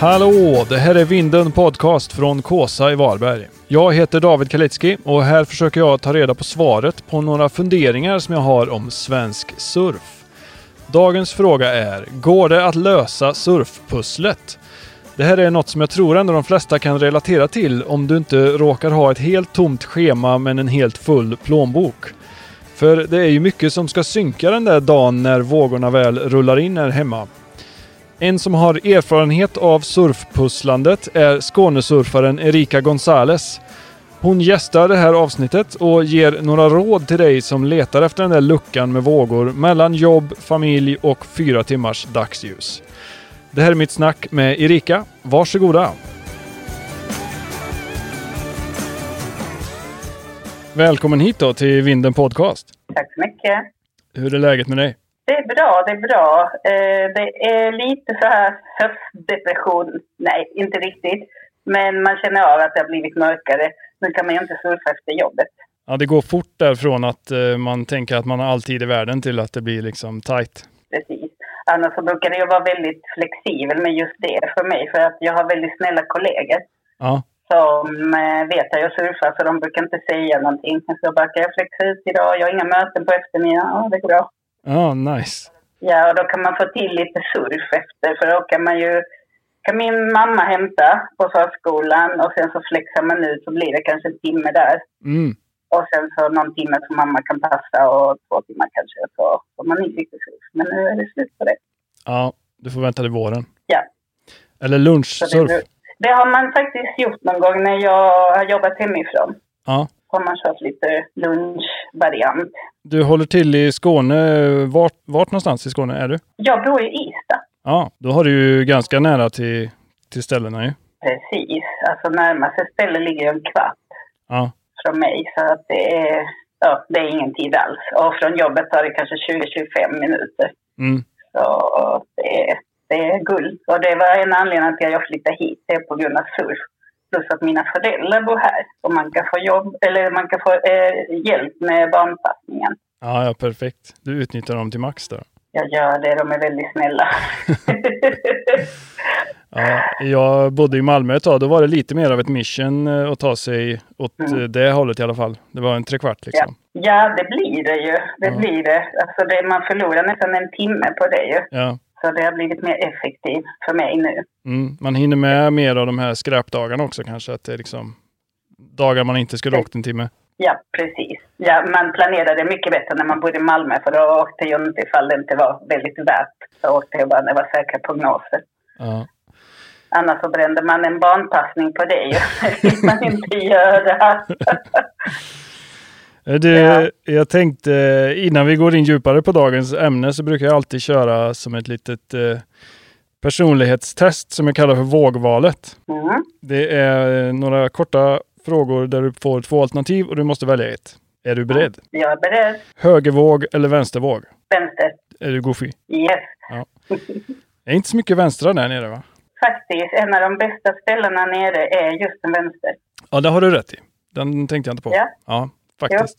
Hallå! Det här är Vinden Podcast från Kåsa i Varberg. Jag heter David Kalitski och här försöker jag ta reda på svaret på några funderingar som jag har om svensk surf. Dagens fråga är, går det att lösa surfpusslet? Det här är något som jag tror ändå de flesta kan relatera till om du inte råkar ha ett helt tomt schema men en helt full plånbok. För det är ju mycket som ska synka den där dagen när vågorna väl rullar in här hemma. En som har erfarenhet av surfpusslandet är Skånesurfaren Erika Gonzales. Hon gästar det här avsnittet och ger några råd till dig som letar efter den där luckan med vågor mellan jobb, familj och fyra timmars dagsljus. Det här är mitt snack med Erika. Varsågoda! Välkommen hit då till Vinden Podcast. Tack så mycket. Hur är läget med dig? Det är bra, det är bra. Eh, det är lite så här höstdepression. Nej, inte riktigt. Men man känner av att det har blivit mörkare. Nu kan man ju inte surfa efter jobbet. Ja, det går fort där från att eh, man tänker att man har all tid i världen till att det blir liksom tight. Precis. Annars så brukar ju vara väldigt flexibel med just det för mig. För att jag har väldigt snälla kollegor. Ja. Som eh, vet att jag surfar så de brukar inte säga någonting. Så bara, kan jag flexa ut idag? Jag har inga möten på eftermiddagen. Ja, det går bra. Ja, nice. Ja, och då kan man få till lite surf efter. För då kan man ju... Kan min mamma hämta på förskolan och sen så flexar man ut så blir det kanske en timme där. Mm. Och sen så någon timme som mamma kan passa och två timmar kanske så får man in lite surf. Men nu är det slut på det. Ja, du får vänta till våren. Ja. Eller lunchsurf. det, det har man faktiskt gjort någon gång när jag har jobbat hemifrån. Ja. Har man kört lite lunchvariant. Du håller till i Skåne. Vart, vart någonstans i Skåne är du? Jag bor i Ystad. Ja, då har du ju ganska nära till, till ställena ju. Precis. Alltså närmaste ställe ligger en kvart. Ja. från mig. Så att det är, ja, det är ingen tid alls. Och från jobbet tar det kanske 20-25 minuter. Mm. Så det är, det är guld. Och det var en anledning till att jag flyttade hit. Det är på grund av surf. Plus att mina föräldrar bor här. Och man kan få jobb, eller man kan få eh, hjälp med barnpassningen. Ja, ja, perfekt. Du utnyttjar dem till max där. Jag gör det, de är väldigt snälla. Ja, jag bodde i Malmö ett tag. Då var det lite mer av ett mission eh, att ta sig åt Mm. eh, det hållet i alla fall. Det var en trekvart ja. liksom. ja, det blir det ju. Det Ja. blir det. Alltså det. Man förlorar nästan en timme på det ju. Ja. Så det har blivit mer effektivt för mig nu. Mm. Man hinner med mer av de här skräpdagarna också kanske. Att det är liksom dagar man inte skulle åkt en timme. Ja, precis. Ja, man planerade mycket bättre när man bodde i Malmö för då åkte jag inte ifall det inte var väldigt värt. Så åkte jag bara när det var säkra prognoser. Ja. Annars så brände man en barnpassning på det ju. Det vill man inte göra. Eh, Du, Ja. jag tänkte eh, innan vi går in djupare på dagens ämne så brukar jag alltid köra som ett litet eh, personlighetstest som jag kallar för vågvalet. Mm. Det är några korta frågor där du får två alternativ och du måste välja ett. Är du beredd? Jag är beredd. Högervåg eller vänstervåg? Vänster. Är du goofy? Yes. Det är inte så mycket vänstra där nere va? Faktiskt, en av de bästa ställena nere är just en vänster. Ja, det har du rätt i. Den tänkte jag inte på. Ja. ja faktiskt.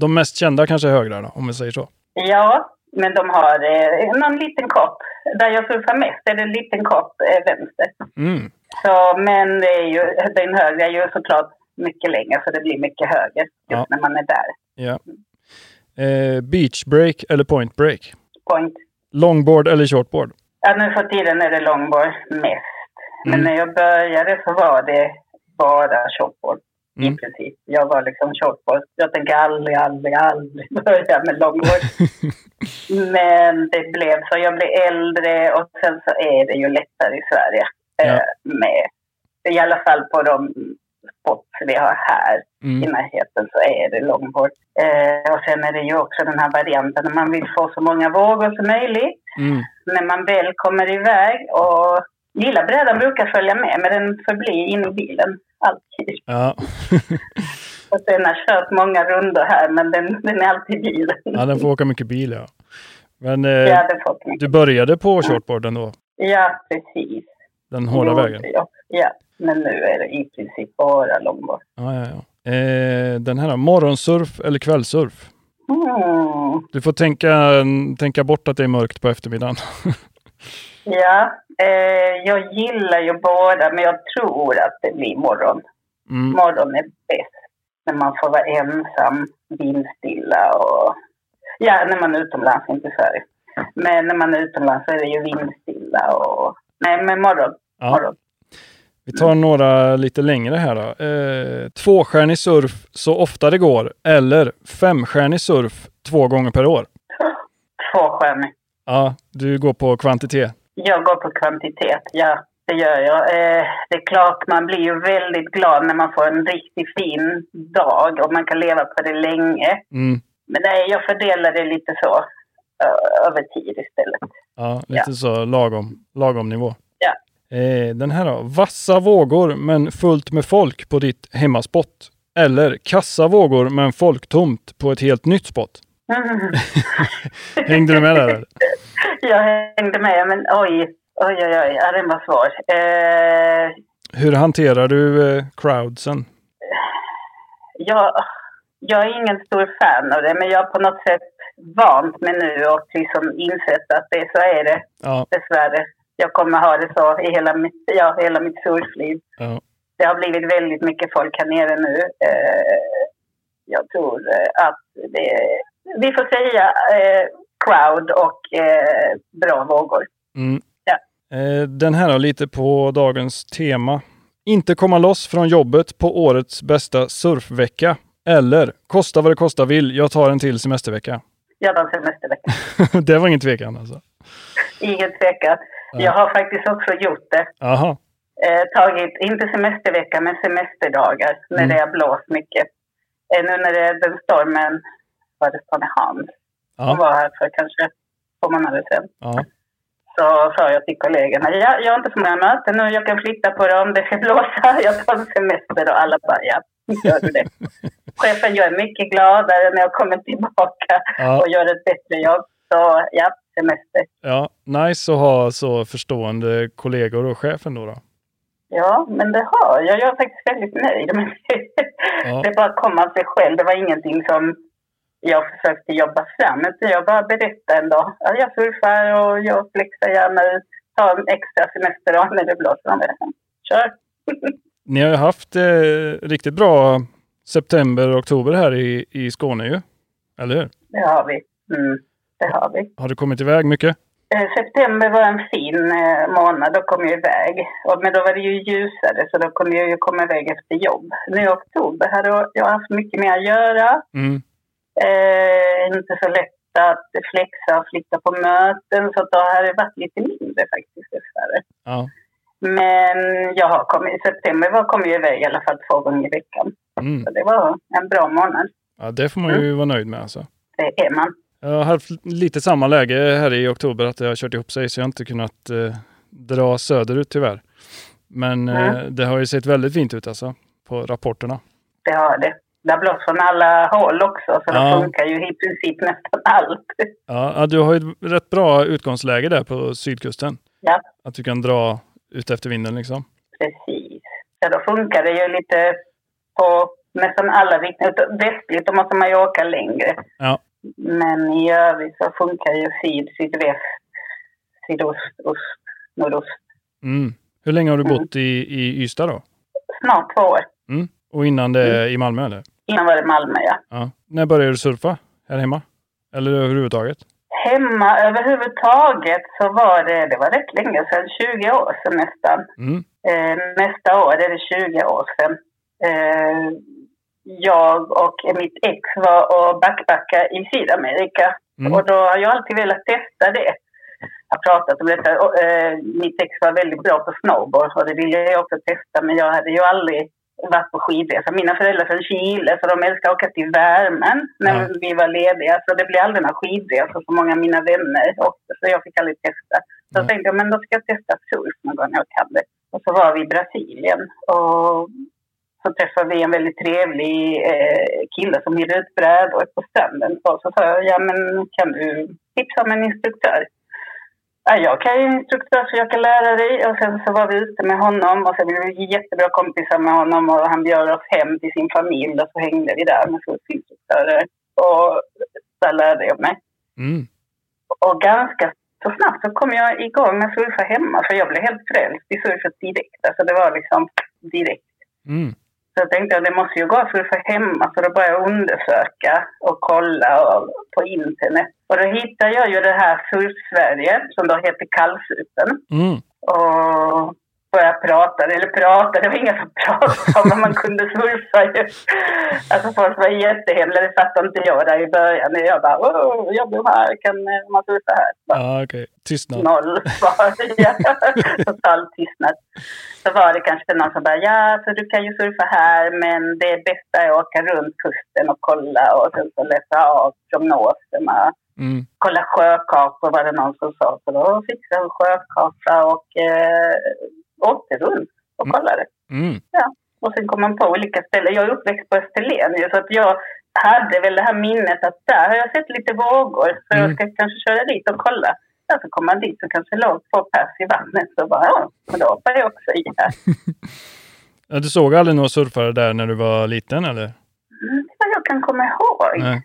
De mest kända kanske är högra då, om vi säger så. ja, men de har eh, någon liten kopp. Där jag surfar mest är det en liten kopp eh, vänster. Mm. Så, men det är ju, den högre är ju såklart mycket längre så det blir mycket högre just Ja. när man är där. Ja. Eh, beach break eller point break? Point. Longboard eller shortboard? Ja, nu för tiden är det longboard mest. Men Mm. när jag började så var det bara shortboard Mm. i princip. Jag var liksom shortboard. Jag tänker aldrig, aldrig, aldrig börja med longboard. Men det blev så. Jag blev äldre och sen så är det ju lättare i Sverige. Ja. Eh, med, I alla fall på de spots vi har här i Mm. närheten så är det longboard. Eh, och sen är det ju också den här varianten när man vill få så många vågor som möjligt. Mm. När man väl kommer iväg och lilla brädan brukar följa med men den förblir inne i bilen alltid. Ja. Och den har kört många runder här men den, den är alltid i bilen. ja, den får åka mycket bil ja. Men eh, Ja, du började på shortboarden då? Ja, precis. Den hårda Jo, vägen? Ja, ja, men nu är det i princip bara longboard. Ja, ja, ja. Eh, den här morgonsurf eller kvällsurf? Mm. Du får tänka, tänka bort att det är mörkt på eftermiddagen. Ja, eh, jag gillar ju båda men jag tror att det blir morgon. Mm. Morgon är bäst. När man får vara ensam, vindstilla och... Ja, när man är utomlands, inte Sverige. Men när man är utomlands så är det ju vindstilla och... Nej, men morgon. Ja. morgon. Vi tar några lite längre här då. Eh, tvåstjärnig surf så ofta det går eller femstjärnig surf två gånger per år. Tvåstjärnig. Ja, du går på kvantitet. Jag går på kvantitet, ja. Det gör jag. Eh, det är klart, man blir ju väldigt glad när man får en riktigt fin dag och man kan leva på det länge. Mm. Men nej, jag fördelar det lite så ö- över tid istället. Ja, lite så lagom, lagom nivå. Ja. Eh, den här då. Vassa vågor men fullt med folk på ditt hemmaspott. Eller kassa vågor men folktomt på ett helt nytt spott. Hängde du med där? eller? jag hängde med, men oj, oj, oj, oj, ja, den var svår. Eh, Hur hanterar du eh, crowdsen? jag, jag är ingen stor fan av det, men jag har på något sätt vant mig nu och liksom insett att det, så är det Ja, dessvärre. Jag kommer ha det så i hela mitt, ja, hela mitt surfliv. ja. Det har blivit väldigt mycket folk här nere nu. Eh, jag tror eh, att det vi får säga eh, crowd och eh, bra vågor. Mm. Ja. Eh, den här då, lite på dagens tema. Inte komma loss från jobbet på årets bästa surfvecka. Eller kosta vad det kosta vill, jag tar en till semestervecka. Jag tar semestervecka. det var ingen tvekan alltså. Ingen tvekan. Ja. Jag har faktiskt också gjort det. Aha. Eh, tagit, inte semestervecka, men semesterdagar när Mm. det har blåst mycket. Eh, nu när det är den stormen, var det Tony som Ja. var här för kanske två månader sedan. Ja. Så sa jag till kollegorna, ja, jag har inte så många möten nu, jag kan flytta på dem, det ska blåsa, jag tar en semester och alla bara, ja, gör du det. Chefen, jag är mycket gladare när jag kommer tillbaka Ja. och gör ett bättre jobb. Så ja, semester. ja, nice att ha så förstående kollegor och chefen då. då. Ja, men det har jag. Jag är faktiskt väldigt nöjd med det. Ja. Det bara kom av sig själv. Det var ingenting som jag försökte jobba fram. Utan jag bara berättade en dag. Ja, jag surfar och jag flexar gärna ut. Ta en extra semesterdag när det blåser om det. Kör! Ni har ju haft eh, riktigt bra september och oktober här i, i Skåne ju. Eller hur? Det har vi. Mm, det har vi. Har du kommit iväg mycket? Eh, september var en fin eh, månad. Då kom jag iväg. Och, men då var det ju ljusare så då kunde jag ju komma iväg efter jobb. Nu i oktober hade jag haft mycket mer att göra. Mm. Eh, inte så lätt att flexa och flytta på möten. Så då har det varit lite mindre faktiskt dessvärre. Ja. Men jag har kommit, i september var, kom jag iväg i alla fall två gånger i veckan. Mm. Så det var en bra månad. ja, det får man ju vara nöjd med alltså. Det är man. Jag har haft lite samma läge här i oktober att det har kört ihop sig så jag har inte kunnat eh, dra söderut tyvärr. Men eh, Mm. det har ju sett väldigt fint ut alltså på rapporterna. Det har det. Det har blåst från alla håll också, så Ja. det funkar ju i princip nästan allt. Ja, du har ju ett rätt bra utgångsläge där på sydkusten. Ja. Att du kan dra ut efter vinden liksom. Precis. Ja, då funkar det ju lite på nästan alla riktningar. Västligt, då måste man ju åka längre. Ja. Men i övrigt så funkar ju syd, sydväst, sydost, ost, nordost. Mm. Hur länge har du Mm. bott i, i Ystad då? Snart två år. Mm. Och innan det Mm. i Malmö eller? Innan var det Malmö, ja. Ja. När började du surfa? Här hemma? Eller överhuvudtaget? Hemma överhuvudtaget så var det, det var rätt länge sedan, 20 år sedan nästan. Mm. Eh, nästa år är det 20 år sedan. Eh, jag och mitt ex var och backpackade i Sydamerika. Mm. Och då har jag alltid velat testa det. Jag har pratat om detta. Och, eh, mitt ex var väldigt bra på snowboard och det ville jag också testa. Men jag hade ju aldrig varit på skidresa. Mina föräldrar är från Chile så de älskar att åka till värmen när Ja. vi var lediga. Så det blev aldrig några skidresor som många av mina vänner åkte. Så jag fick aldrig testa. Så jag Nej. tänkte jag, men då ska jag testa surf någon gång när jag kan det. Och så var vi i Brasilien. Och så träffade vi en väldigt trevlig eh, kille som hyrde ut brädor på stranden. Och så sa jag, ja men kan du tipsa om en instruktör? Ja, jag kan ju instruktör så jag kan lära dig. Och sen så var vi ute med honom och sen blev vi jättebra kompisar med honom och han bjöd oss hem till sin familj och så hängde vi där med surfinstruktörer. Och där lärde jag mig. Mm. Och ganska så snabbt så kom jag igång med surfa hemma för jag blev helt frälst i surfet direkt. Alltså det var liksom direkt. Mm. Så jag tänkte att det måste ju gå att surfa hemma så då började jag undersöka och kolla på internet. Och då hittade jag ju det här Surf-Sverige som då heter Kallsupen. Mm. Och började prata, eller prata, det var ingen som pratade men man kunde surfa ju. Alltså folk var jättehemliga, det fattade inte jag där i början. Jag bara, åh, jag bor här, kan man surfa här? Bara, Ja, okej. Tystnad. Noll svar. Ja. Total tystnad. Så var det kanske någon som bara, ja, så du kan ju surfa här, men det bästa är att åka runt kusten och kolla och sen så läsa av prognoserna. Mm. Kolla sjökartor var det någon som sa. Så då fixade jag en sjökarta och eh, åkte runt och Mm. kollade. Mm. Och sen kom man på olika ställen. Jag är uppväxt på Österlen ju, så att jag hade väl det här minnet att där har jag sett lite vågor. Så Mm. jag ska kanske köra dit och kolla. Ja, så kom man dit så kanske låg två pers i vattnet. Så bara, ja, men då hoppar jag också i här. Ja, Du såg aldrig några surfare där när du var liten eller? Mm, Det vad jag kan komma ihåg Nej.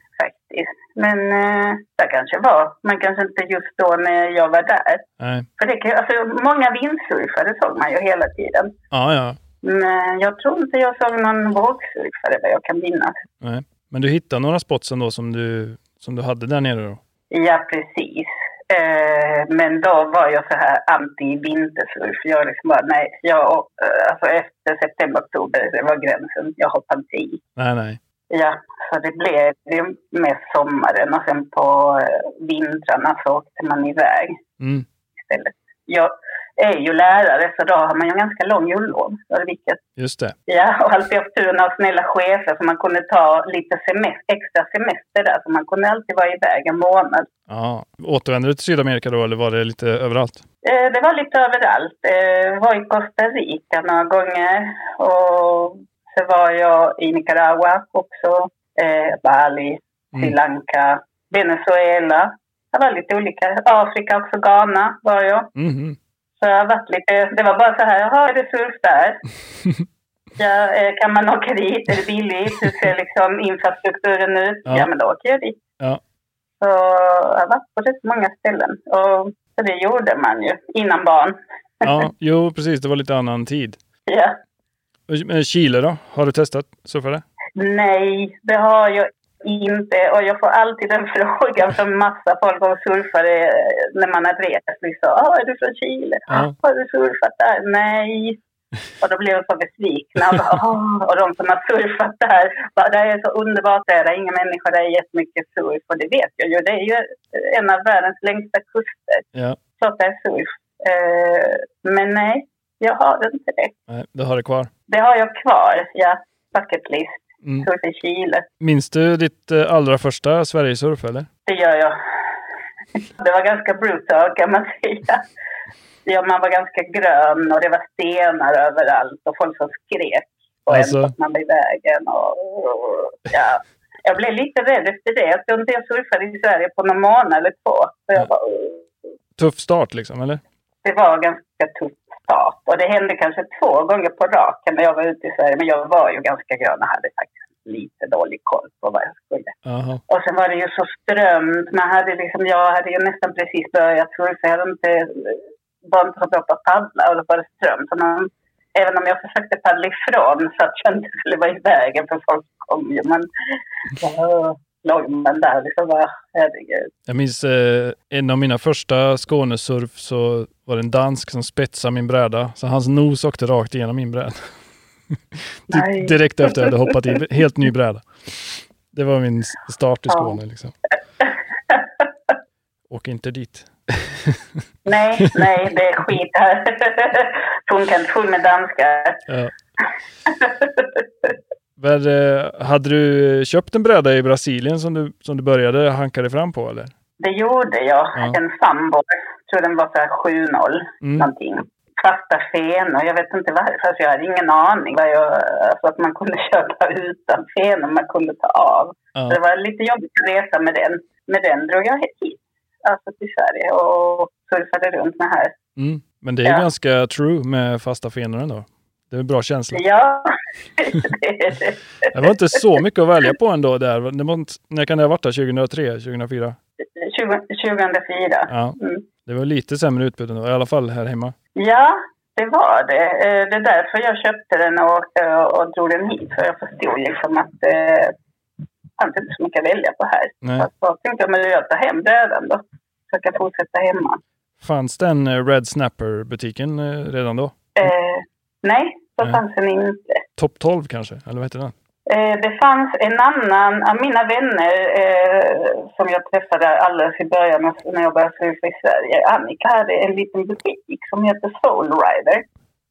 Faktiskt. Men eh, det kanske var, men kanske inte just då när jag var där. Nej. För det alltså, många vindsurfare såg man ju hela tiden. Ja, ja. Men jag tror inte jag såg någon vågsurfare vad jag kan minnas. Nej. Men du hittade några spots ändå som du, som du hade där nere då? Ja, precis. Eh, men då var jag så här anti-vintersurf. Jag liksom bara, nej, jag, eh, alltså efter september, oktober, det var gränsen. Jag inte i. Nej, nej. Ja, så det blev ju med sommaren och sen på eh, vintrarna så åkte man iväg Mm. istället. Jag är ju lärare så då har man ju en ganska lång jullov. Just det. Ja, och alltid haft turen av snälla chefer så man kunde ta lite semester, extra semester där. Så man kunde alltid vara iväg en månad. Ja. Återvände du till Sydamerika då eller var det lite överallt? Eh, det var lite överallt. Eh, var i Costa Rica några gånger. Och så var jag i Nicaragua också. Eh, Bali, Sri Mm. Lanka, Venezuela. Det var lite olika. Afrika också, Ghana var jag. Mhm. Så jag har varit lite, det var bara så här, jaha, är det surf där? ja, eh, kan man åka dit? Är det billigt? Hur ser liksom infrastrukturen ut? Ja. Ja, men då åker jag dit. Ja. Så jag har varit på rätt många ställen. Och så det gjorde man ju innan barn. Ja, jo precis. Det var lite annan tid. Ja. Chile då? Har du testat surfa där? Nej, det har jag inte. Och jag får alltid den frågan från massa folk och surfare när man har rest. Liksom, ah, är du från Chile? Ja. Har du surfat där? Nej. Och då blev jag så besvikna. Och, bara, "Åh." och de som har surfat där, bara, det är så underbart där. Det är inga människor, det är jättemycket surf. Och det vet jag ju. Det är ju en av världens längsta kuster. Ja. Så det är surf. Eh, men nej, jag har inte det. Nej, det har det kvar. Det har jag kvar, ja. Bucket list. Mm. Surf i Chile. Minns du ditt eh, allra första Sverigesurf eller? Det gör jag. Det var ganska brutal kan man säga. Ja, man var ganska grön och det var stenar överallt och folk som skrek på Alltså? en man i vägen. Och, ja. Jag blev lite rädd efter det. Jag tror inte jag surfade i Sverige på någon månad eller två. Så jag bara, Tuff start liksom, eller? det var ganska tuff start. Och det hände kanske två gånger på raken när jag var ute i Sverige. Men jag var ju ganska grön och hade faktiskt lite dålig koll på vad jag skulle. Jaha. Och sen var det ju så strömt. Man hade liksom, jag hade ju nästan precis börjat surfa. Jag hade inte, så bra på att paddla och då var det strömt. Så man, även om jag försökte paddla ifrån så att jag inte skulle vara i vägen för folk kom ju. Men ja, man där liksom bara, herregud. Jag minns eh, en av mina första Skånesurf så var det en dansk som spetsade min bräda. Så hans nos åkte rakt igenom min bräda. Di- Direkt efter jag hade hoppat i. Helt ny bräda. Det var min start i Ja. Skåne liksom. Åk inte dit. Nej, nej, det är skit här. Funkar inte full med danskar. Ja. Men, eh, hade du köpt en bräda i Brasilien som du, som du började hanka dig fram på eller? Det gjorde jag. Ja. En sambo. Jag tror den var så här 7-0 Mm. någonting. Fasta fenor. Jag vet inte varför. Alltså jag hade ingen aning. Vad jag, alltså att man kunde köpa utan fenor man kunde ta av. Ja. Det var lite jobbigt att resa med den. Med den drog jag hit. Alltså till Sverige och surfade runt med här. Mm. Men det är Ja. ganska true med fasta fenor ändå. Det är en bra känsla. Ja, det var inte så mycket att välja på ändå där. Inte, när kan det ha varit? Där? 2003, 2004? 20, 2004. Ja. Mm. Det var lite sämre utbud ändå, i alla fall här hemma. Ja, det var det. Eh, Det är därför jag köpte den och, och, och drog den hit. För jag förstod liksom att det fanns inte så mycket att välja på här. Nej. Så jag tänkte jag, men jag tar hem brädan då. Kan fortsätta hemma. Fanns den eh, Red Snapper-butiken eh, redan då? Eh, nej, så Nej. fanns den inte. Topp 12 kanske? Eller vad heter den? Eh, det fanns en annan av mina vänner eh, som jag träffade alldeles i början när jag började surfa i Sverige. Annika hade en liten butik som heter Soul Rider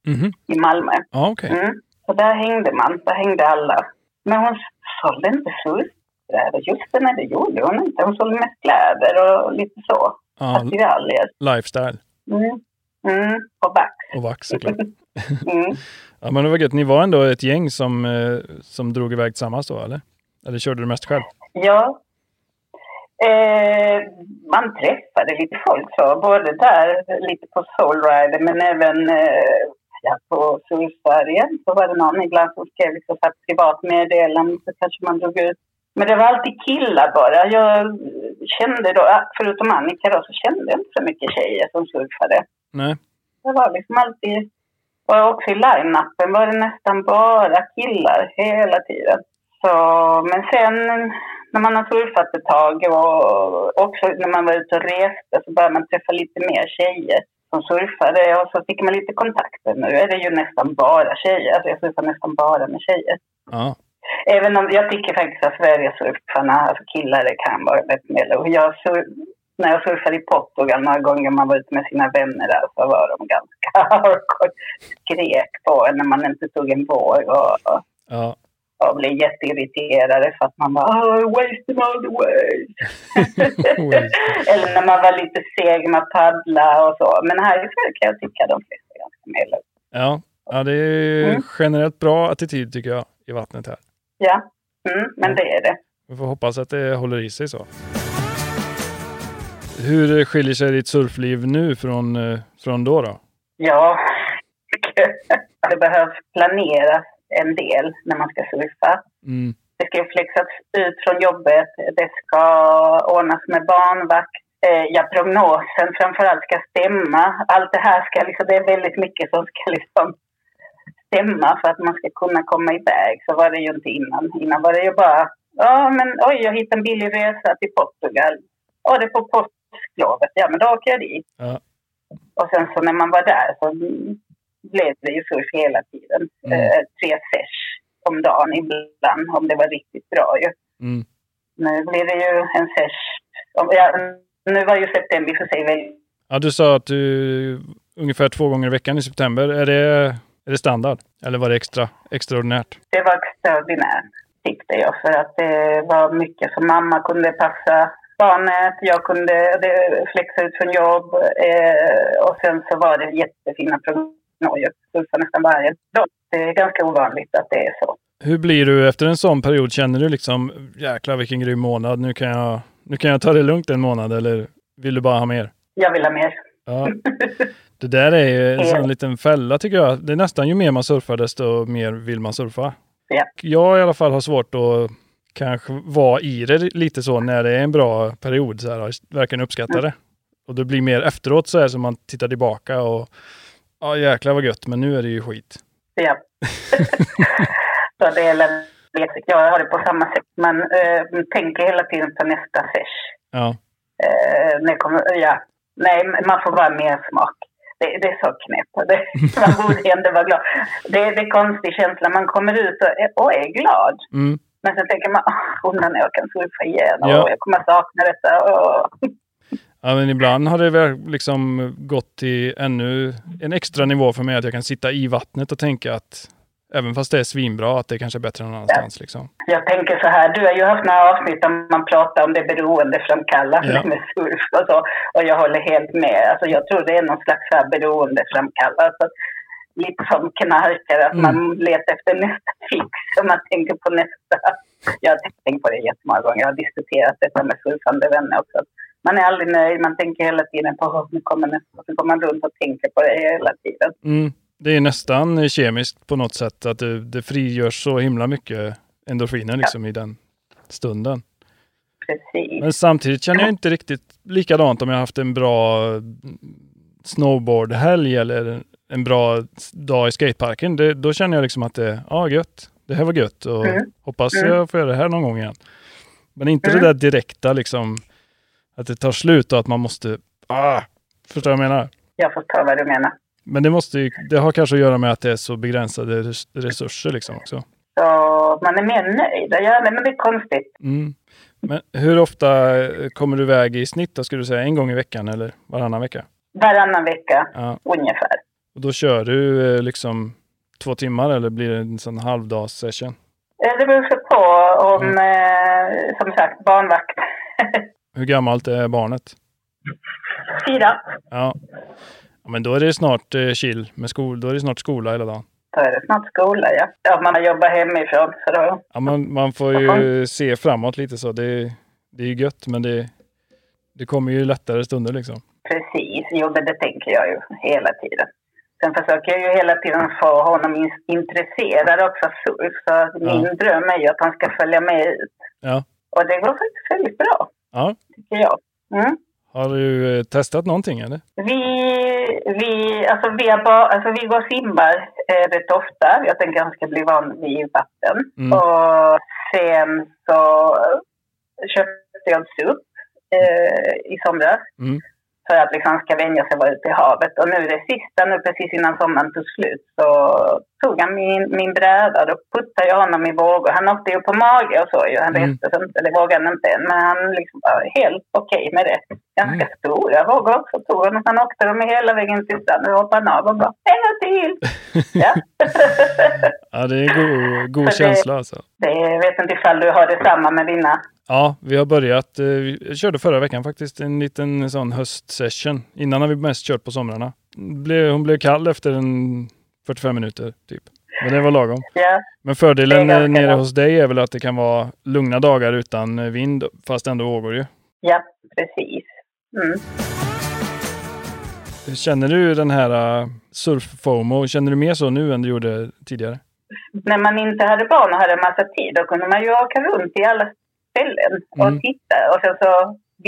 Mhm. i Malmö. Ja, okej. Mm. Så där hängde man, där hängde alla. Men hon sålde inte surfbrädor. Just det, nej det gjorde hon inte. Hon sålde mest kläder och lite så. Attiraljer. lifestyle Mm. Mm. Och vax. och vax såklart. Mm. Ja, men det var gött. Ni var ändå ett gäng som, eh, som drog iväg tillsammans då, eller? Eller körde du mest själv? Ja. Eh, man träffade lite folk så, både där, lite på Soul Rider, men även eh, ja, på Surfsverige. Så var det någon ibland som skrev liksom så här privat meddelande, så kanske man drog ut. Men det var alltid killar bara. Jag kände då, förutom Annika då, så kände jag inte så mycket tjejer som surfade. Nej. Det var liksom alltid... Och också i line-upen var det nästan bara killar hela tiden. Så, men sen när man har surfat ett tag och också när man var ute och reste så började man träffa lite mer tjejer som surfade och så fick man lite kontakter. Nu är det ju nästan bara tjejer. Alltså jag surfar nästan bara med tjejer. Ja. Även om jag tycker faktiskt att Sverigesurfarna, alltså killar, det kan vara rätt med. Och jag sur, när jag surfade i Portugal några gånger man var ute med sina vänner där så var de ganska. Skrek på en när man inte tog en våg och, Ja. och blev jätteirriterade för att man var oh, wasting all the waves. Eller när man var lite seg med att paddla och så. Men här i Sverige kan jag tycka de flesta är ganska medel. Ja. ja, det är Mm. generellt bra attityd tycker jag i vattnet här. Ja, mm, men det är det. Vi får hoppas att det håller i sig så. Hur skiljer sig ditt surfliv nu från, eh, från då? då? Ja, det behövs planeras en del när man ska surfa. Mm. Det ska flexas ut från jobbet, det ska ordnas med barnvakt. Eh, ja, prognosen framförallt ska stämma. Allt det här ska liksom, det är väldigt mycket som ska liksom stämma för att man ska kunna komma iväg. Så var det ju inte innan. Innan var det ju bara, ja men oj, jag hittade en billig resa till Portugal. Ja, det är på påsklovet. Ja, men då åker jag dit. Ja. Och sen så när man var där så blev det ju surf hela tiden. Mm. Eh, tre sesh om dagen ibland, om det var riktigt bra ju. Mm. Nu blir det ju en sesh. Ja, nu var ju september för sig väldigt... Ja, du sa att du ungefär två gånger i veckan i september. Är det, är det standard? Eller var det extra, extraordinärt? Det var extraordinärt tyckte jag för att det var mycket som mamma kunde passa barnet, jag kunde flexa ut från jobb eh, och sen så var det jättefina prognoser. Nästan varje dag. Det är ganska ovanligt att det är så. Hur blir du efter en sån period? Känner du liksom jäklar vilken grym månad, nu kan jag, nu kan jag ta det lugnt en månad eller vill du bara ha mer? Jag vill ha mer. Ja. Det där är ju en sån liten fälla tycker jag. Det är nästan ju mer man surfar desto mer vill man surfa. Ja. Jag i alla fall har svårt att kanske vara i det lite så när det är en bra period. Så här, och verkligen uppskatta det. Och det blir mer efteråt så här som man tittar tillbaka och ja jäklar vad gött men nu är det ju skit. Ja. så det är lätt. Jag har det på samma sätt. Man eh, tänker hela tiden på nästa sesh. Ja. Eh, kommer, ja. Nej, man får vara mer smak. Det, det är så knäppt. Man borde ändå vara glad. Det, det är en konstig känsla. Man kommer ut och, är- och är glad. Mm. Men sen tänker man, "Åh, undrar när jag kan surfa igen och Ja. jag kommer att sakna detta. Ja, men ibland har det väl liksom gått till ännu en extra nivå för mig att jag kan sitta i vattnet och tänka att även fast det är svinbra att det kanske är bättre någon annanstans. Liksom. jag tänker så här, du har ju haft några avsnitt där man pratar om det beroendeframkallande Ja. med surf och så. Och jag håller helt med. Alltså, jag tror det är någon slags beroendeframkallande. Alltså, lite som knarkare, att Mm. man letar efter nästa fix och man tänker på nästa. Jag har tänkt på det jättemånga gånger. Jag har diskuterat detta med surfande vänner också. Man är aldrig nöjd, man tänker hela tiden på "Åh, nu kommer nästa. Så går man runt och tänker på det hela tiden. Mm. Det är nästan kemiskt på något sätt att det, det frigörs så himla mycket endorfiner liksom i den stunden. precis. Men samtidigt känner jag inte riktigt likadant om jag haft en bra snowboardhelg eller en bra dag i skateparken. Det, då känner jag liksom att det, ja gött, det här var gött och Mm. hoppas Mm. jag får göra det här någon gång igen. Men inte Mm. det där direkta liksom, att det tar slut och att man måste, ah, förstår vad jag menar? Jag förstår vad du menar. Men det måste ju, det har kanske att göra med att det är så begränsade res- resurser liksom också. Så man är mer nöjd. Ja, men det är konstigt. Mm. Men hur ofta kommer du iväg i snitt då, skulle du säga? En gång i veckan eller varannan vecka? Varannan vecka Ja. ungefär. Och då kör du eh, liksom två timmar eller blir det en sån halvdags session? Det beror på om, eh, som sagt, barnvakt. Hur gammalt är barnet? Fyra. Ja. men då är det snart eh, chill med skol, då är det snart skola hela dagen. Då är det snart skola, ja. Ja, man jobbar hemifrån. Så då, Ja, man, man får ju se framåt lite så. Det, det är ju gött men det, det kommer ju lättare stunder liksom. precis. Jo, det tänker jag ju hela tiden. Sen försöker jag ju hela tiden få honom in- intresserad också av surf. Så min dröm är ju att han ska följa med ut. Ja. Och det går faktiskt väldigt bra, Ja. tycker jag. Mm. Har du eh, testat någonting eller? Vi, vi, alltså vi, bara, alltså vi går och simmar eh, rätt ofta. Jag tänker att han ska bli van vid vatten. Mm. Och sen så köpte jag en SUP eh, i somras. Mm. För att liksom att vara ute i havet. Och nu det sista, nu precis innan sommaren tog slut, så tog han min, min bräda. Då puttade jag honom i vågor. Han åkte ju på mage och så ju. Han Mm. reste sig inte, eller vågade inte än. Men han liksom var helt okej med det. Ganska Mm. stora vågor också tog han. Han åkte dem hela vägen till stranden. Nu hoppade han av och bara en gång till. ja. Ja, det är en god, god känsla alltså. det, jag vet inte ifall du har detsamma med dina. Ja, vi har börjat. eh, Vi körde förra veckan faktiskt en liten sån höstsession. Innan har vi mest kört på somrarna. Hon blev kall efter en 45 minuter typ. Men det var lagom. Ja, Men fördelen eh, nere bra. hos dig är väl att det kan vara lugna dagar utan eh, vind fast ändå vågor ju. ja precis. Mm. Känner du den här surf-fomo, känner du mer så nu än du gjorde tidigare? när man inte hade barn och hade massa tid, då kunde man ju åka runt i alla ställen och Mm. titta. Och sen så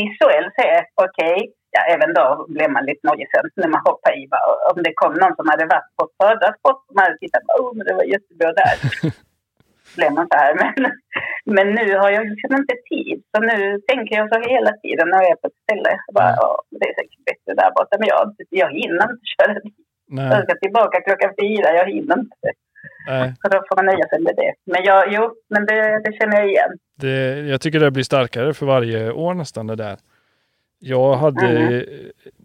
visuellt se, okej, ja, även då blev man lite nojig sen när man hoppade i. bara, Om det kom någon som hade varit på förra sport, man hade tittat, oh, men det var jättebra där. blev man så här. Men, men nu har jag liksom inte tid. Så nu tänker jag så hela tiden när jag är på ett ställe. Bara, Mm. "Åh, det är säkert bättre där borta. Men jag, jag hinner inte köra dit. Jag ska tillbaka klockan fyra. Jag hinner inte. Nej. Så då får man nöja sig med det. Men jag, jo, men det, det känner jag igen. Det, jag tycker det blir starkare för varje år nästan det där. Jag hade, Mm.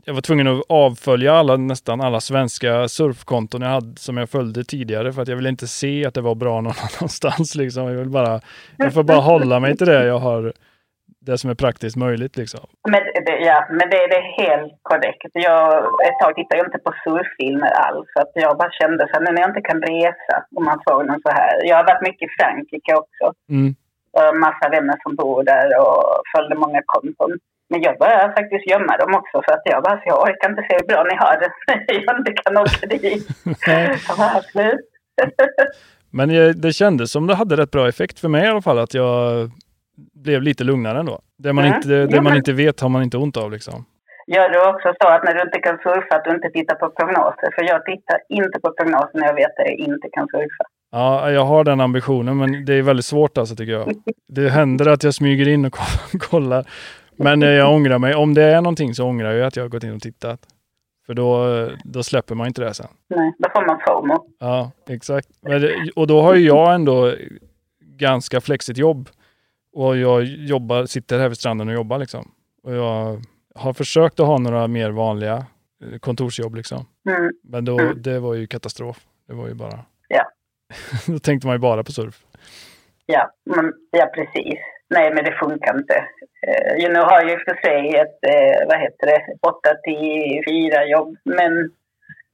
jag var tvungen att avfölja alla, nästan alla svenska surfkonton jag hade som jag följde tidigare för att jag ville inte se att det var bra någon annanstans. Liksom. Jag, vill bara, jag får bara hålla mig till det jag har, det som är praktiskt möjligt. Liksom. Men det, ja, men det, det är helt korrekt. Jag, ett tag tittade jag inte på surffilmer alls. För att jag bara kände så här, nu när jag inte kan resa och man får någon så här. Jag har varit mycket i Frankrike också. Mm. Och massa vänner som bor där och följde många konton. Men jag började faktiskt gömma dem också för att jag bara, jag orkar inte se hur bra ni har det. jag inte kan åka dit. Jag bara, absolut. Men det kändes som det hade rätt bra effekt för mig i alla fall att jag blev lite lugnare ändå. Det man, Mm. inte, det Ja, man men- inte vet har man inte ont av liksom. Gör du också så att när du inte kan surfa att du inte tittar på prognoser? För jag tittar inte på prognoser när jag vet att jag inte kan surfa. Ja, jag har den ambitionen, men det är väldigt svårt alltså tycker jag. Det händer att jag smyger in och kollar. Men eh, jag ångrar mig. Om det är någonting så ångrar jag att jag har gått in och tittat. För då, eh, då släpper man inte det sen. Nej, då får man FOMO. Ja, exakt. Och då har ju jag ändå ganska flexigt jobb. Och jag jobbar, sitter här vid stranden och jobbar liksom. Och jag har försökt att ha några mer vanliga eh, kontorsjobb liksom. Mm. Men då, Mm. det var ju katastrof. Det var ju bara... Ja. då tänkte man ju bara på surf. Ja, men, ja, precis. Nej, men det funkar inte. Ju nu har jag och för sig ett, eh, vad heter det, 8 till 4 jobb. Men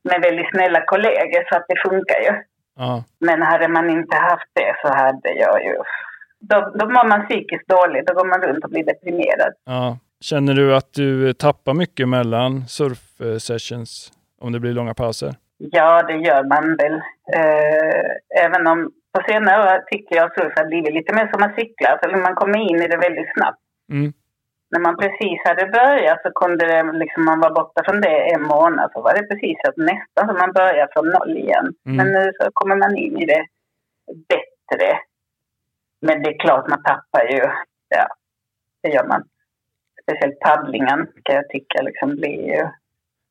med väldigt snälla kollegor så att det funkar ju. Ja. Men hade man inte haft det så hade jag ju... Då, då mår man psykiskt dåligt. Då går man runt och blir deprimerad. Ja. Känner du att du tappar mycket mellan surf-sessions om det blir långa pauser? Ja, det gör man väl. Eh, även om på senare år tycker jag att surf har blivit lite mer som att cykla. Alltså man kommer in i det väldigt snabbt. Mm. När man precis hade börjat så kunde det, liksom, man vara borta från det en månad. Så var det precis att nästan som man börjar från noll igen. Mm. Men nu så kommer man in i det bättre. Men det är klart, man tappar ju. Ja, det gör man. Speciellt paddlingen kan jag tycka liksom blir ju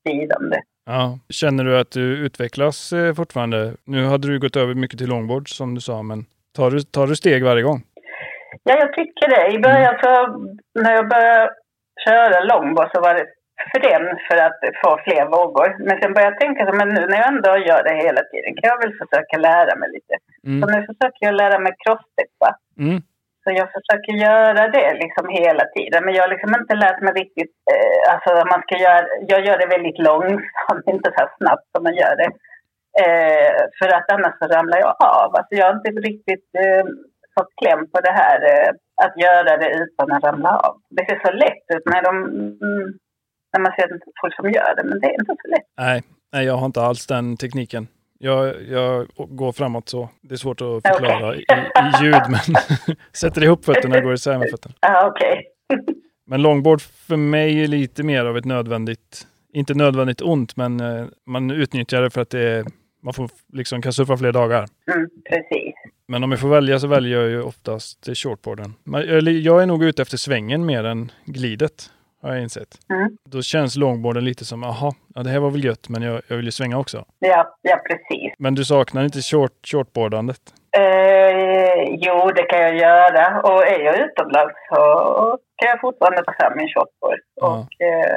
lidande. Ja. Känner du att du utvecklas eh, fortfarande? Nu hade du gått över mycket till longboard som du sa, men tar du, tar du steg varje gång? Ja, jag tycker det. I början så, när jag började köra longboard så var det främst för att få fler vågor. Men sen började jag tänka så, men nu när jag ändå gör det hela tiden kan jag väl försöka lära mig lite. Så Mm. nu försöker jag lära mig crosssteppa. Mm. Så jag försöker göra det liksom hela tiden. Men jag har liksom inte lärt mig riktigt, eh, alltså man ska göra, jag gör det väldigt långsamt, inte så här snabbt som man gör det. Eh, för att annars så ramlar jag av. Alltså jag har inte riktigt eh, fått kläm på det här eh, att göra det utan att ramla av. Det ser så lätt ut när, de, mm, när man ser folk som gör det, men det är inte så lätt. Nej, nej, jag har inte alls den tekniken. Jag, jag går framåt så. Det är svårt att förklara Okej. i, i ljud, men sätter ihop fötterna och går isär med fötterna. Ja, okej. Men longboard för mig är lite mer av ett nödvändigt, inte nödvändigt ont, men eh, man utnyttjar det för att det är, man får, liksom, kan surfa fler dagar. Mm, precis. Men om jag får välja så väljer jag ju oftast shortboarden. Jag är nog ute efter svängen mer än glidet, har jag insett. Mm. Då känns longboarden lite som, aha, ja, det här var väl gött, men jag, jag vill ju svänga också. Ja, ja, precis. Men du saknar inte short, shortboardandet? Eh, jo, det kan jag göra. Och är jag utomlands så kan jag fortfarande ta fram min shortboard. Ja. Och, eh,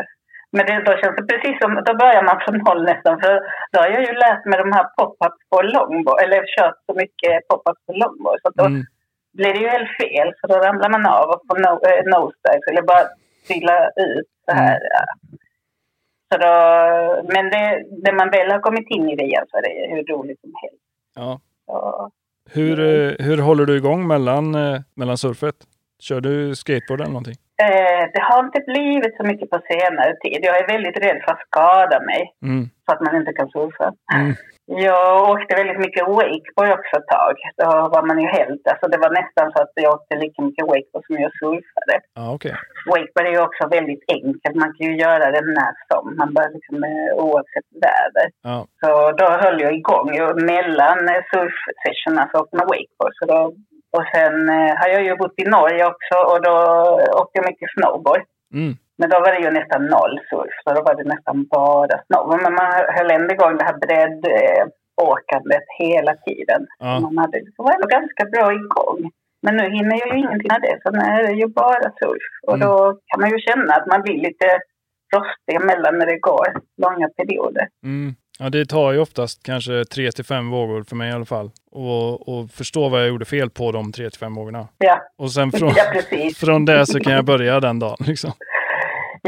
men det, då känns det precis som, då börjar man från noll nästan. För då har jag ju lärt mig de här pop-ups på longboard, eller kört så mycket pop-ups på longboard. Så då Mm. blir det ju helt fel, för då ramlar man av och får no, eh, nosedive eller bara trilla ut så Mm. här. Ja. Så då, men det, när man väl har kommit in i det igen så är det hur roligt som helst. Ja. Så, Hur, eh, hur håller du igång mellan, eh, mellan surfet? Kör du skateboard eller någonting? Eh, det har inte blivit så mycket på senare tid. Jag är väldigt rädd för att skada mig Mm. så att man inte kan surfa. Mm. Jag åkte väldigt mycket wakeboard också ett tag. Då var man ju helt... Alltså det var nästan så att jag åkte lika mycket wakeboard som jag surfade. Ja, okej. Wakeboard är ju också väldigt enkelt. Man kan ju göra det när som. Man bör liksom eh, oavsett väder. Ja. Så då höll jag igång. Och mellan surfsessionerna så åkte man wakeboard. Så då, och sen eh, har jag ju bott i Norge också och då åkte jag mycket snowboard. Mm. Men då var det ju nästan noll surf, så då var det nästan bara snowboard. Men man höll ändå igång det här breddåkandet hela tiden. Ja. Man hade, det var ändå ganska bra igång. Men nu hinner jag ju ingenting av det, så nu är det ju bara surf. Och Mm. då kan man ju känna att man blir lite frostig emellan när det går långa perioder. Mm. Ja, det tar ju oftast kanske tre till fem vågor för mig i alla fall. Och, och förstå vad jag gjorde fel på de tre till fem vågorna. Ja, Och sen från, ja precis. från det så kan jag börja den dagen. Liksom.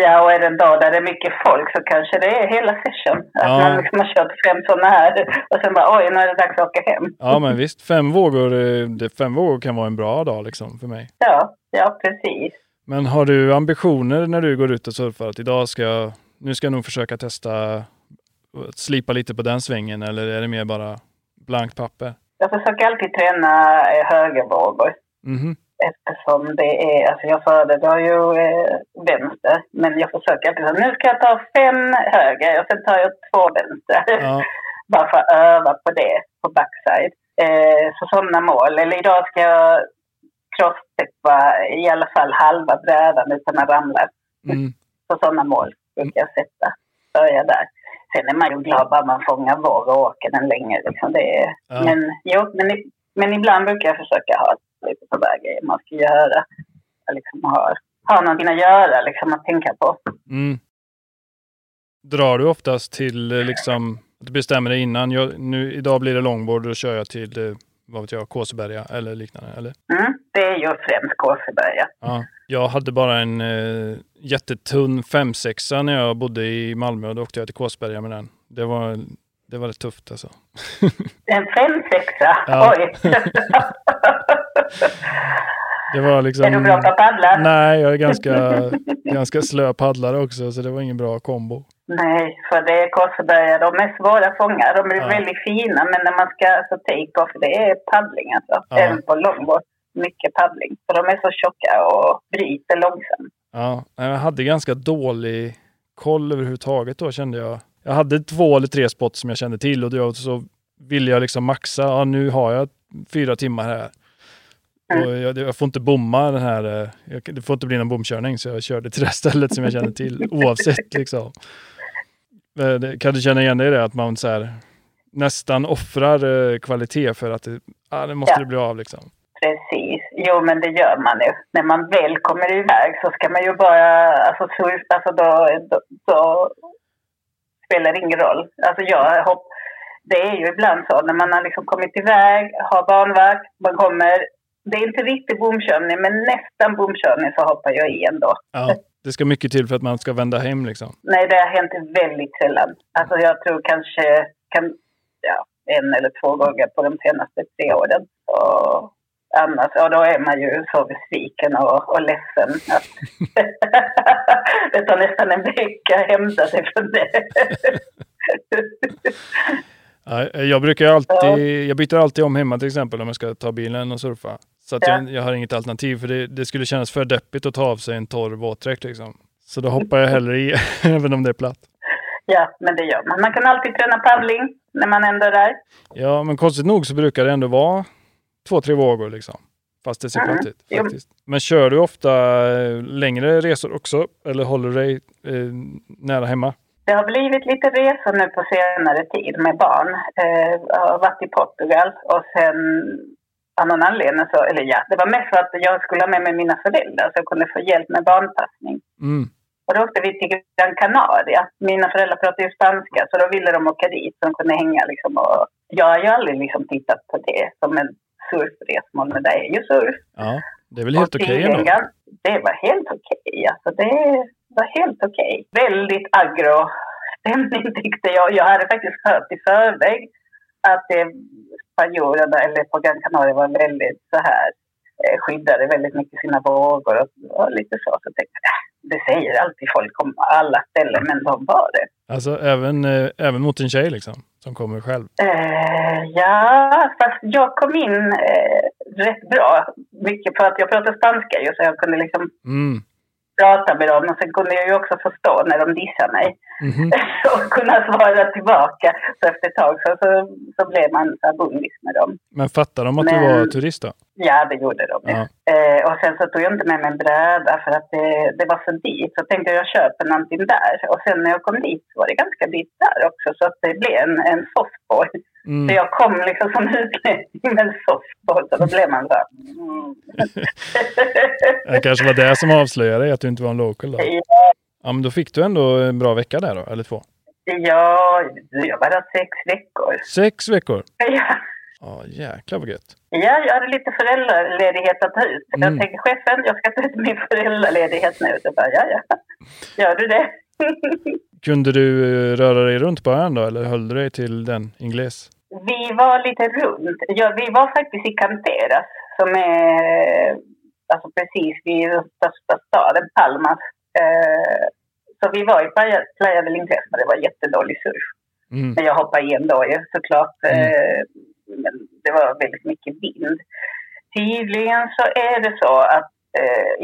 Ja, och är det en dag där det är mycket folk så kanske det är hela session. Att Ja. man liksom har kört fem sådana här och sen bara oj, nu är det dags att åka hem. Ja, men visst. Fem vågor, eh, det, fem vågor kan vara en bra dag liksom för mig. Ja, ja precis. Men har du ambitioner när du går ut och surfar? Att idag ska jag, nu ska jag nog försöka testa att slipa lite på den svängen eller är det mer bara blankt papper? Jag försöker alltid träna eh, högervågor Mhm. Eftersom det är, alltså jag föredrar ju eh, vänster, men jag försöker alltid nu ska jag ta fem höger och sen tar jag två vänster. Ja, Bara för att öva på det på backside. Eh, så sådana mål. Eller idag ska jag crossteppa i alla fall halva brädan utan att ramla. mm. Så sådana mål brukar jag sätta. Börja där. Sen är man ju glad bara man fångar vår och åker den länge. Liksom. Det är, Ja. men, jo, men, men ibland brukar jag försöka ha lite på väg grejer man ska göra. Liksom har, har någonting att göra, liksom, att tänka på. Mm. Drar du oftast till eh, liksom, att du bestämmer dig innan, jag, nu, idag blir det långboard och då kör jag till, eh, vad vet jag, Kåseberga eller liknande, eller? Mm, det är ju främst Kåseberga. Ja. Jag hade bara en eh, jättetunn 5-6 när jag bodde i Malmö och då åkte jag till Kåsberga med den. Det var, det var rätt tufft alltså. En femsexa? Ja. Oj! Det var liksom... är du bra på att paddla? Nej, jag är ganska, ganska slö paddlare också så det var ingen bra kombo. Nej, för det är Kåseberga. De är svåra att fånga. De är Ja. väldigt fina, men när man ska alltså, take off, det är paddling alltså. Ja. Även på longboard. mycket paddling. För de är så tjocka och bryter långsamt. Ja, jag hade ganska dålig koll överhuvudtaget då kände jag. Jag hade två eller tre spots som jag kände till och då så ville jag liksom maxa. Ja, nu har jag fyra timmar här. Mm. Och jag, jag får inte bomma den här, eh, jag, det får inte bli någon bomkörning så jag körde till det stället som jag kände till oavsett liksom. Eh, Kan du känna igen dig i det att man så här, nästan offrar eh, kvalitet för att det, ah, det måste Ja. det bli av liksom? Precis. Jo, men det gör man ju. När man väl kommer iväg så ska man ju bara... Alltså, surf, alltså då, då, då spelar ingen roll. Alltså jag hopp, det är ju ibland så när man har liksom kommit iväg, har barnvakt, man kommer... Det är inte riktigt bomkörning, men nästan bomkörning så hoppar jag i ändå. Ja, det ska mycket till för att man ska vända hem liksom. Nej, det har hänt väldigt sällan. Alltså jag tror kanske kan, ja, en eller två gånger på de senaste tre åren. Och annars, ja då är man ju så besviken och, och ledsen. Att det tar nästan en vecka att hämta sig från det. Ja, jag brukar alltid, jag byter alltid om hemma till exempel om jag ska ta bilen och surfa. Så att Ja. jag, jag har inget alternativ för det, det skulle kännas för deppigt att ta av sig en torr våtdräkt liksom. Så då hoppar jag hellre i, även om det är platt. ja, men det gör man. Man kan alltid träna paddling när man ändå är där. Ja, men konstigt nog så brukar det ändå vara två, tre vågor liksom. Fast det ser platt ut faktiskt. Men kör du ofta eh, längre resor också? Eller håller du dig eh, nära hemma? Det har blivit lite resor nu på senare tid med barn. Eh, jag har varit i Portugal och sen av någon anledning så, eller ja, det var mest för att jag skulle ha med mig mina föräldrar så jag kunde få hjälp med barnpassning. Mm. Och då åkte vi till Gran Canaria. Mina föräldrar pratar ju spanska så då ville de åka dit så de kunde hänga liksom. Och jag har ju aldrig liksom tittat på det som en surfresmål, men det är ju surf. Ja, det är väl helt okej tydligen ändå? Det var helt okej. Alltså det var helt okej. Väldigt agro-stämning tyckte jag. Jag hade faktiskt hört i förväg att det spanjorerna, eller på Gran Canaria, var väldigt så här eh, skyddade väldigt mycket sina vågor och, och lite så. Så tänkte jag, "Äh, det säger alltid folk om alla ställen, men de var det. Alltså även, eh, även mot en tjej liksom, som kommer själv? Eh, ja, fast jag kom in eh, rätt bra. Mycket för att jag pratar spanska ju, så jag kunde liksom Mm. Prata med dem och sen kunde jag ju också förstå när de dissade mig Mhm. och kunna svara tillbaka. Så efter ett tag så, så, så blev man bundis med dem. Men fattar de att du Men- var turist då? Ja, det gjorde de. Ja. Eh, och sen så tog jag inte med mig en bräda för att det, det var så dyrt. Så tänkte jag jag köper någonting där. Och sen när jag kom dit så var det ganska dyrt där också. Så att det blev en, en softboard. Så Mm. jag kom liksom som utlänning med en softboard. Så då blev man så här... Mm. Det kanske var det som avslöjade dig, att du inte var en local då? Ja, Ja, men då fick du ändå en bra vecka där då, eller två? Ja, jag var där sex veckor. Sex veckor? Ja, Ja, jäklar vad gött. ja jag hade lite föräldraledighet att ta ut. Mm. Jag tänkte, chefen, jag ska ta ut min föräldraledighet nu. Så bara, ja, ja. Gör du det? Kunde du eh, röra dig runt på ön då, eller höll du dig till den ingles? vi var lite runt. Ja, vi var faktiskt i Canteras, som är alltså precis vid den största staden, Palmas. Eh, så vi var i Playa, del Ingles, men det var jättedålig surf. Mm. Men jag hoppade i ändå ju såklart. Eh, men det var väldigt mycket vind. Tydligen så är det så att eh,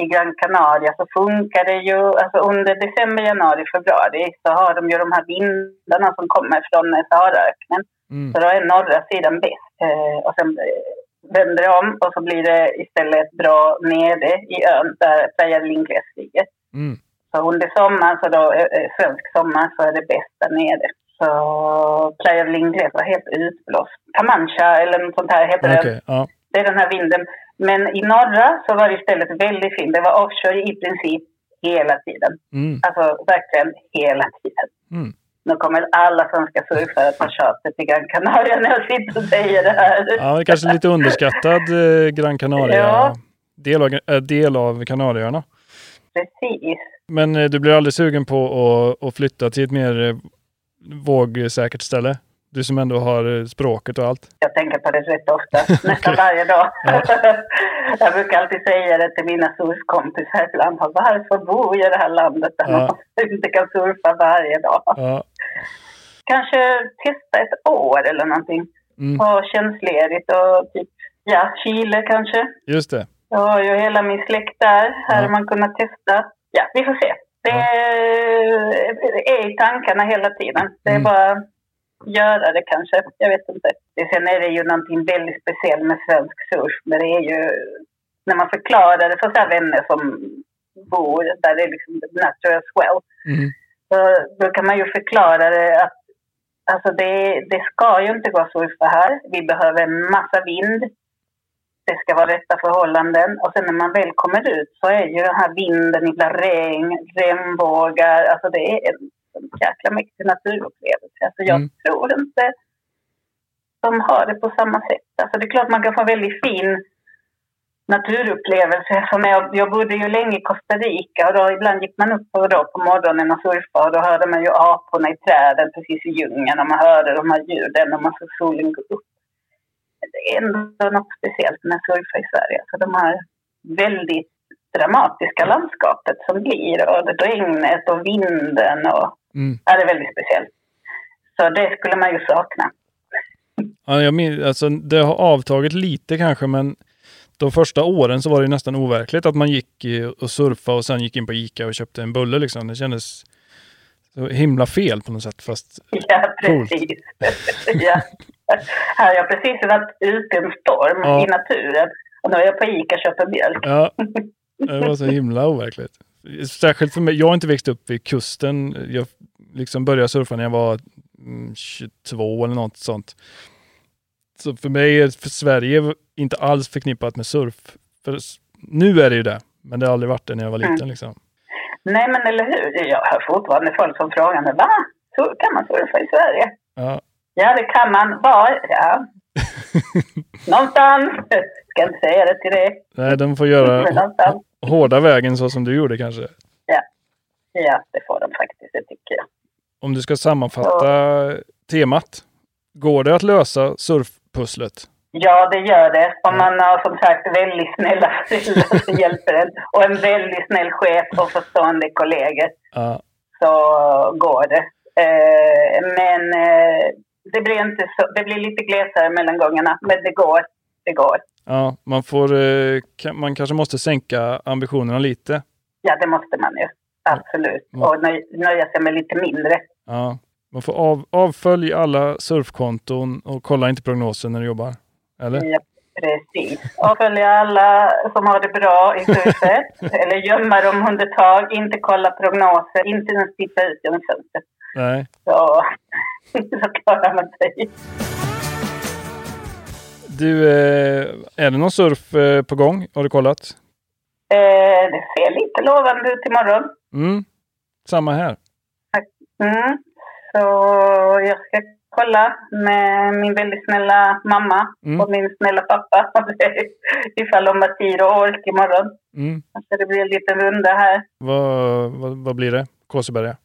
i Gran Canaria så funkar det ju, alltså under december, januari, februari så har de ju de här vindarna som kommer från eh, Saharaöknen. Mm. Så då är norra sidan bäst. Eh, och sen eh, vänder det om och så blir det istället bra nere i ön där Playa del Ingles ligger. Mm. Så under sommaren, så då, eh, eh, svensk sommar, så är det bäst där nere. Så Playa del Ingles var helt utblåst. Camancha eller något sånt här heter Okej, det. ja. Det är den här vinden. Men i norra så var det istället väldigt fint. Det var offshore i princip hela tiden. Mm. Alltså verkligen hela tiden. Mm. Nu kommer alla svenska surfare ta tjatet till Gran Canaria när jag sitter och säger det här. Ja, det är kanske lite underskattad eh, Gran Canaria. Ja. Del, av, äh, del av Kanarieöarna. Precis. Men eh, du blir aldrig sugen på att, att flytta till ett mer eh, vågsäkert ställe? Du som ändå har eh, språket och allt. Jag tänker på det rätt ofta, nästan varje dag. Ja. jag brukar alltid säga det till mina surfkompisar ibland. Varför bor jag i det här landet där Ja. man inte kan surfa varje dag? Ja. Kanske testa ett år eller någonting. Mm. Ha tjänstledigt och typ Ja, Chile kanske. Just det. Jag har ju hela min släkt där. Här har man kunnat testa. Ja, vi får se. Det är i tankarna hela tiden. Det är Mm. bara göra det kanske. Jag vet inte. Sen är det ju någonting väldigt speciellt med svensk surf. Men det är ju när man förklarar det för så här vänner som bor där det är liksom natural swell. Mm. Så då kan man ju förklara det att alltså det, det ska ju inte gå att surfa här. Vi behöver en massa vind. Det ska vara rätta förhållanden. Och sen när man väl kommer ut så är ju den här vinden, ibland regn, regnbågar. Alltså det är en, en jäkla mäktig naturupplevelse. Alltså jag Mm. tror inte de har det på samma sätt. Alltså det är klart man kan få en väldigt fin naturupplevelse. Som jag, jag bodde ju länge i Costa Rica och då ibland gick man upp och då på morgonen och surfade och då hörde man ju aporna i träden precis i djungeln och man hörde de här ljuden och man såg solen gå upp. Det är ändå något speciellt med surfa i Sverige. Så de här väldigt dramatiska landskapet som blir och regnet och vinden och Mm. ja, det är väldigt speciellt. Så det skulle man ju sakna. Ja, jag min, alltså, det har avtagit lite kanske, men de första åren så var det ju nästan overkligt att man gick och surfade och sen gick in på Ica och köpte en bulle. Liksom. Det kändes så himla fel på något sätt. Fast Ja, precis. ja. Här har jag precis varit ute i en storm Ja. i naturen och nu är jag på Ica och köper mjölk. ja, det var så himla overkligt. Särskilt för mig. Jag har inte växt upp vid kusten. Jag liksom började surfa när jag var mm, 22 eller något sånt. Så för mig är för Sverige inte alls förknippat med surf. För nu är det ju det, men det har aldrig varit det när jag var liten. Mm. Liksom. Nej, men eller hur? Jag hör fortfarande folk som frågar mig, va? Så kan man surfa i Sverige? Ja, Ja, det kan man. Var? Ja. Någonstans. Ska inte säga det till dig. nej, de får göra hårda vägen så som du gjorde kanske. Ja, det får de faktiskt, det tycker jag. Om du ska sammanfatta temat. Går det att lösa surfpusslet? Ja, det gör det. Om man har som sagt väldigt snälla föräldrar så hjälper det. Och en väldigt snäll chef och förstående kollegor Ja, så går det. Eh, men eh, det, blir inte så, det blir lite glesare mellan gångerna. Men det går. Det går. ja man, får, eh, man kanske måste sänka ambitionerna lite. Ja, det måste man ju. Absolut. Ja. Och nöj, nöja sig med lite mindre. Ja, man får av, avfölj alla surfkonton och kolla inte prognosen när du jobbar. Eller? Ja, precis. Och följa alla som har det bra i surfet. eller gömma dem under tag. Inte kolla prognoser. Inte ens titta ut genom fönstret. Nej. Så, så klarar man sig. Du, eh, är det någon surf eh, på gång? Har du kollat? Eh, det ser lite lovande ut imorgon. Mm, samma här. Mm. Så jag ska kolla med min väldigt snälla mamma Mm. och min snälla pappa. Ifall de har tid och ork imorgon. Mm. Så det blir en liten runda här. Vad, vad, vad blir det? Kåseberga?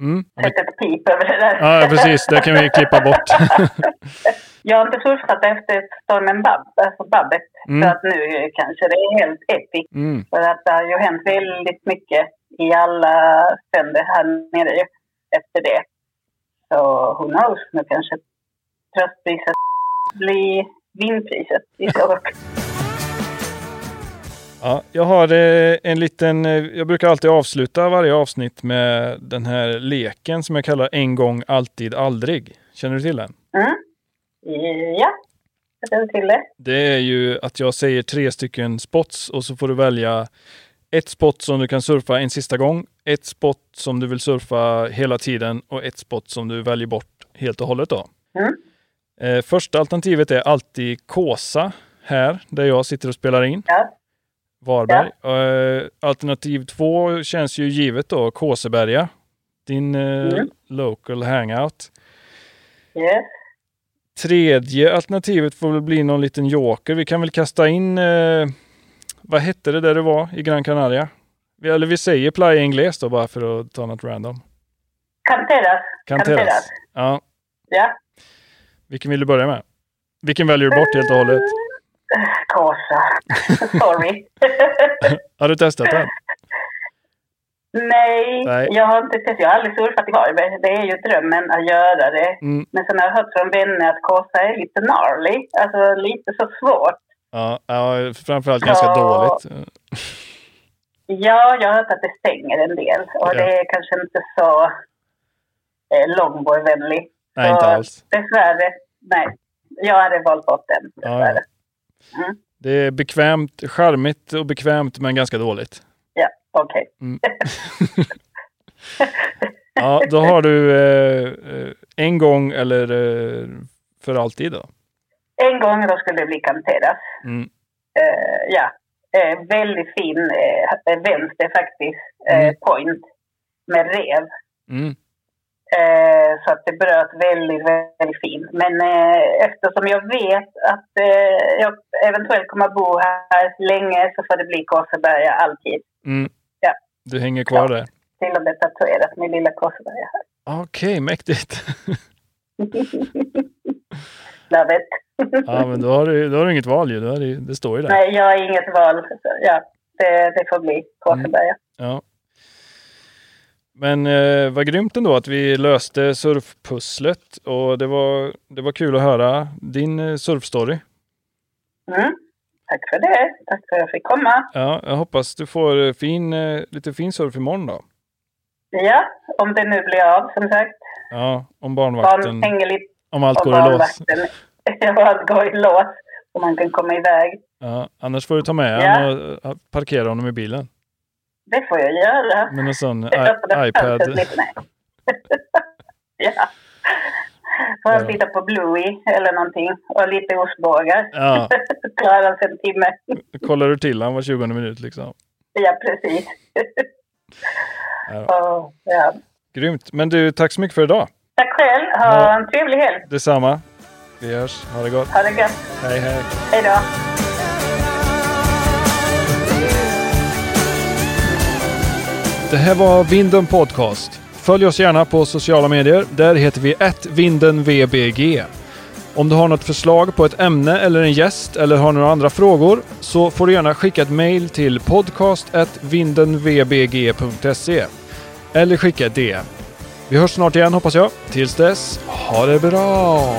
Mm. Sätt ett pip över det där. Ja, precis. Det kan vi klippa bort. Jag har inte surfat efter stormen Bab, alltså Babet. Mm. Så att nu kanske det är helt epic. Mm. För att det har ju hänt väldigt mycket i alla ständer här nere efter det. Så who knows, nu kanske tröstpriset blir vinpriset i Stockholm. Ja, jag har eh, en liten, eh, jag brukar alltid avsluta varje avsnitt med den här leken som jag kallar en gång, alltid, aldrig. Känner du till den? Mm. Ja, jag känner till det. Det är ju att jag säger tre stycken spots och så får du välja ett spot som du kan surfa en sista gång, ett spot som du vill surfa hela tiden och ett spot som du väljer bort helt och hållet. Då. Mm. Eh, första alternativet är alltid Kåsa här där jag sitter och spelar in. Ja. Varberg. Eh, alternativ två känns ju givet då, Kåseberga. Din eh, Mm. local hangout. Yes. Tredje alternativet får väl bli någon liten joker. Vi kan väl kasta in, eh, vad hette det där det var i Gran Canaria? Vi- Eller vi säger Playa Ingles då bara för att ta något random. Canteras. Canteras. Ja, Ja. vilken vill du börja med? Vilken väljer du bort helt och hållet? Kåsa. Sorry. Har du testat den? Nej, Nej. jag har inte testat. Jag har aldrig surfat i Varberg. Det är ju drömmen att göra det. Mm. Men sen har jag hört från vänner att Kåsa är lite gnarly. Alltså lite så svårt. Ja, ja, framförallt ganska Ja. dåligt. Ja, jag har hört att det stänger en del. Och Ja. det är kanske inte så eh, longboardvänligt. Nej, Så inte alls. Dessvärre, nej. Jag hade valt bort den. Ja, Dessvärre. ja. Mm. Det är bekvämt, charmigt och bekvämt men ganska dåligt. Ja, okej. Ja, då har du eh, eh, en gång eller eh, för alltid då. En gång då skulle det bli Canteras. Mm. Eh, ja, eh, väldigt fin eh, vänster faktiskt. Mm. point med rev. Mm. Eh, så att det bröt väldigt, väldigt fint. Men eh, eftersom jag vet att eh, jag eventuellt kommer att bo här länge så får det bli Kåseberga alltid. Mm. Ja. Du hänger kvar Ja. där. Till och med tatuerat min lilla Kåseberga här. Okej, mäktigt. Love it. ja, men då har du, då har du inget val ju. Det, det står ju där. Nej, jag har inget val. Ja, det, det får bli Kåseberga. Ja. Men eh, vad grymt ändå att vi löste surfpusslet och det var, det var kul att höra din eh, surfstory. Mm. Tack för det. Tack för att jag fick komma. Ja, jag hoppas du får eh, fin, eh, lite fin surf imorgon då. Ja, om det nu blir av som sagt. Ja, om barnvakten, Barn om allt och går i lås. Ja, allt går i lås. Så man kan komma iväg. Ja, annars får du ta med Ja. honom och parkera honom i bilen. Det får jag göra. Med någon sån Jag iPad. ja. Får Ja. han titta på Bluey eller någonting. Och lite ostbågar. Ja, Klarar sig en timme. kollar du till han var 20 minut liksom. Ja, precis. Ja. Ja. Grymt. Men du, tack så mycket för idag. Tack själv. Ha Ja. en trevlig helg. Detsamma. Vi hörs. Ha det gott. Ha det gött. Hej, hej. Hej då. Det här var Vinden Podcast. Följ oss gärna på sociala medier. Där heter vi @vindenvbg. Om du har något förslag på ett ämne eller en gäst eller har några andra frågor så får du gärna skicka ett mail till podcast@vindenvbg.se eller skicka ett DM. Vi hörs snart igen hoppas jag. Tills dess, ha det bra!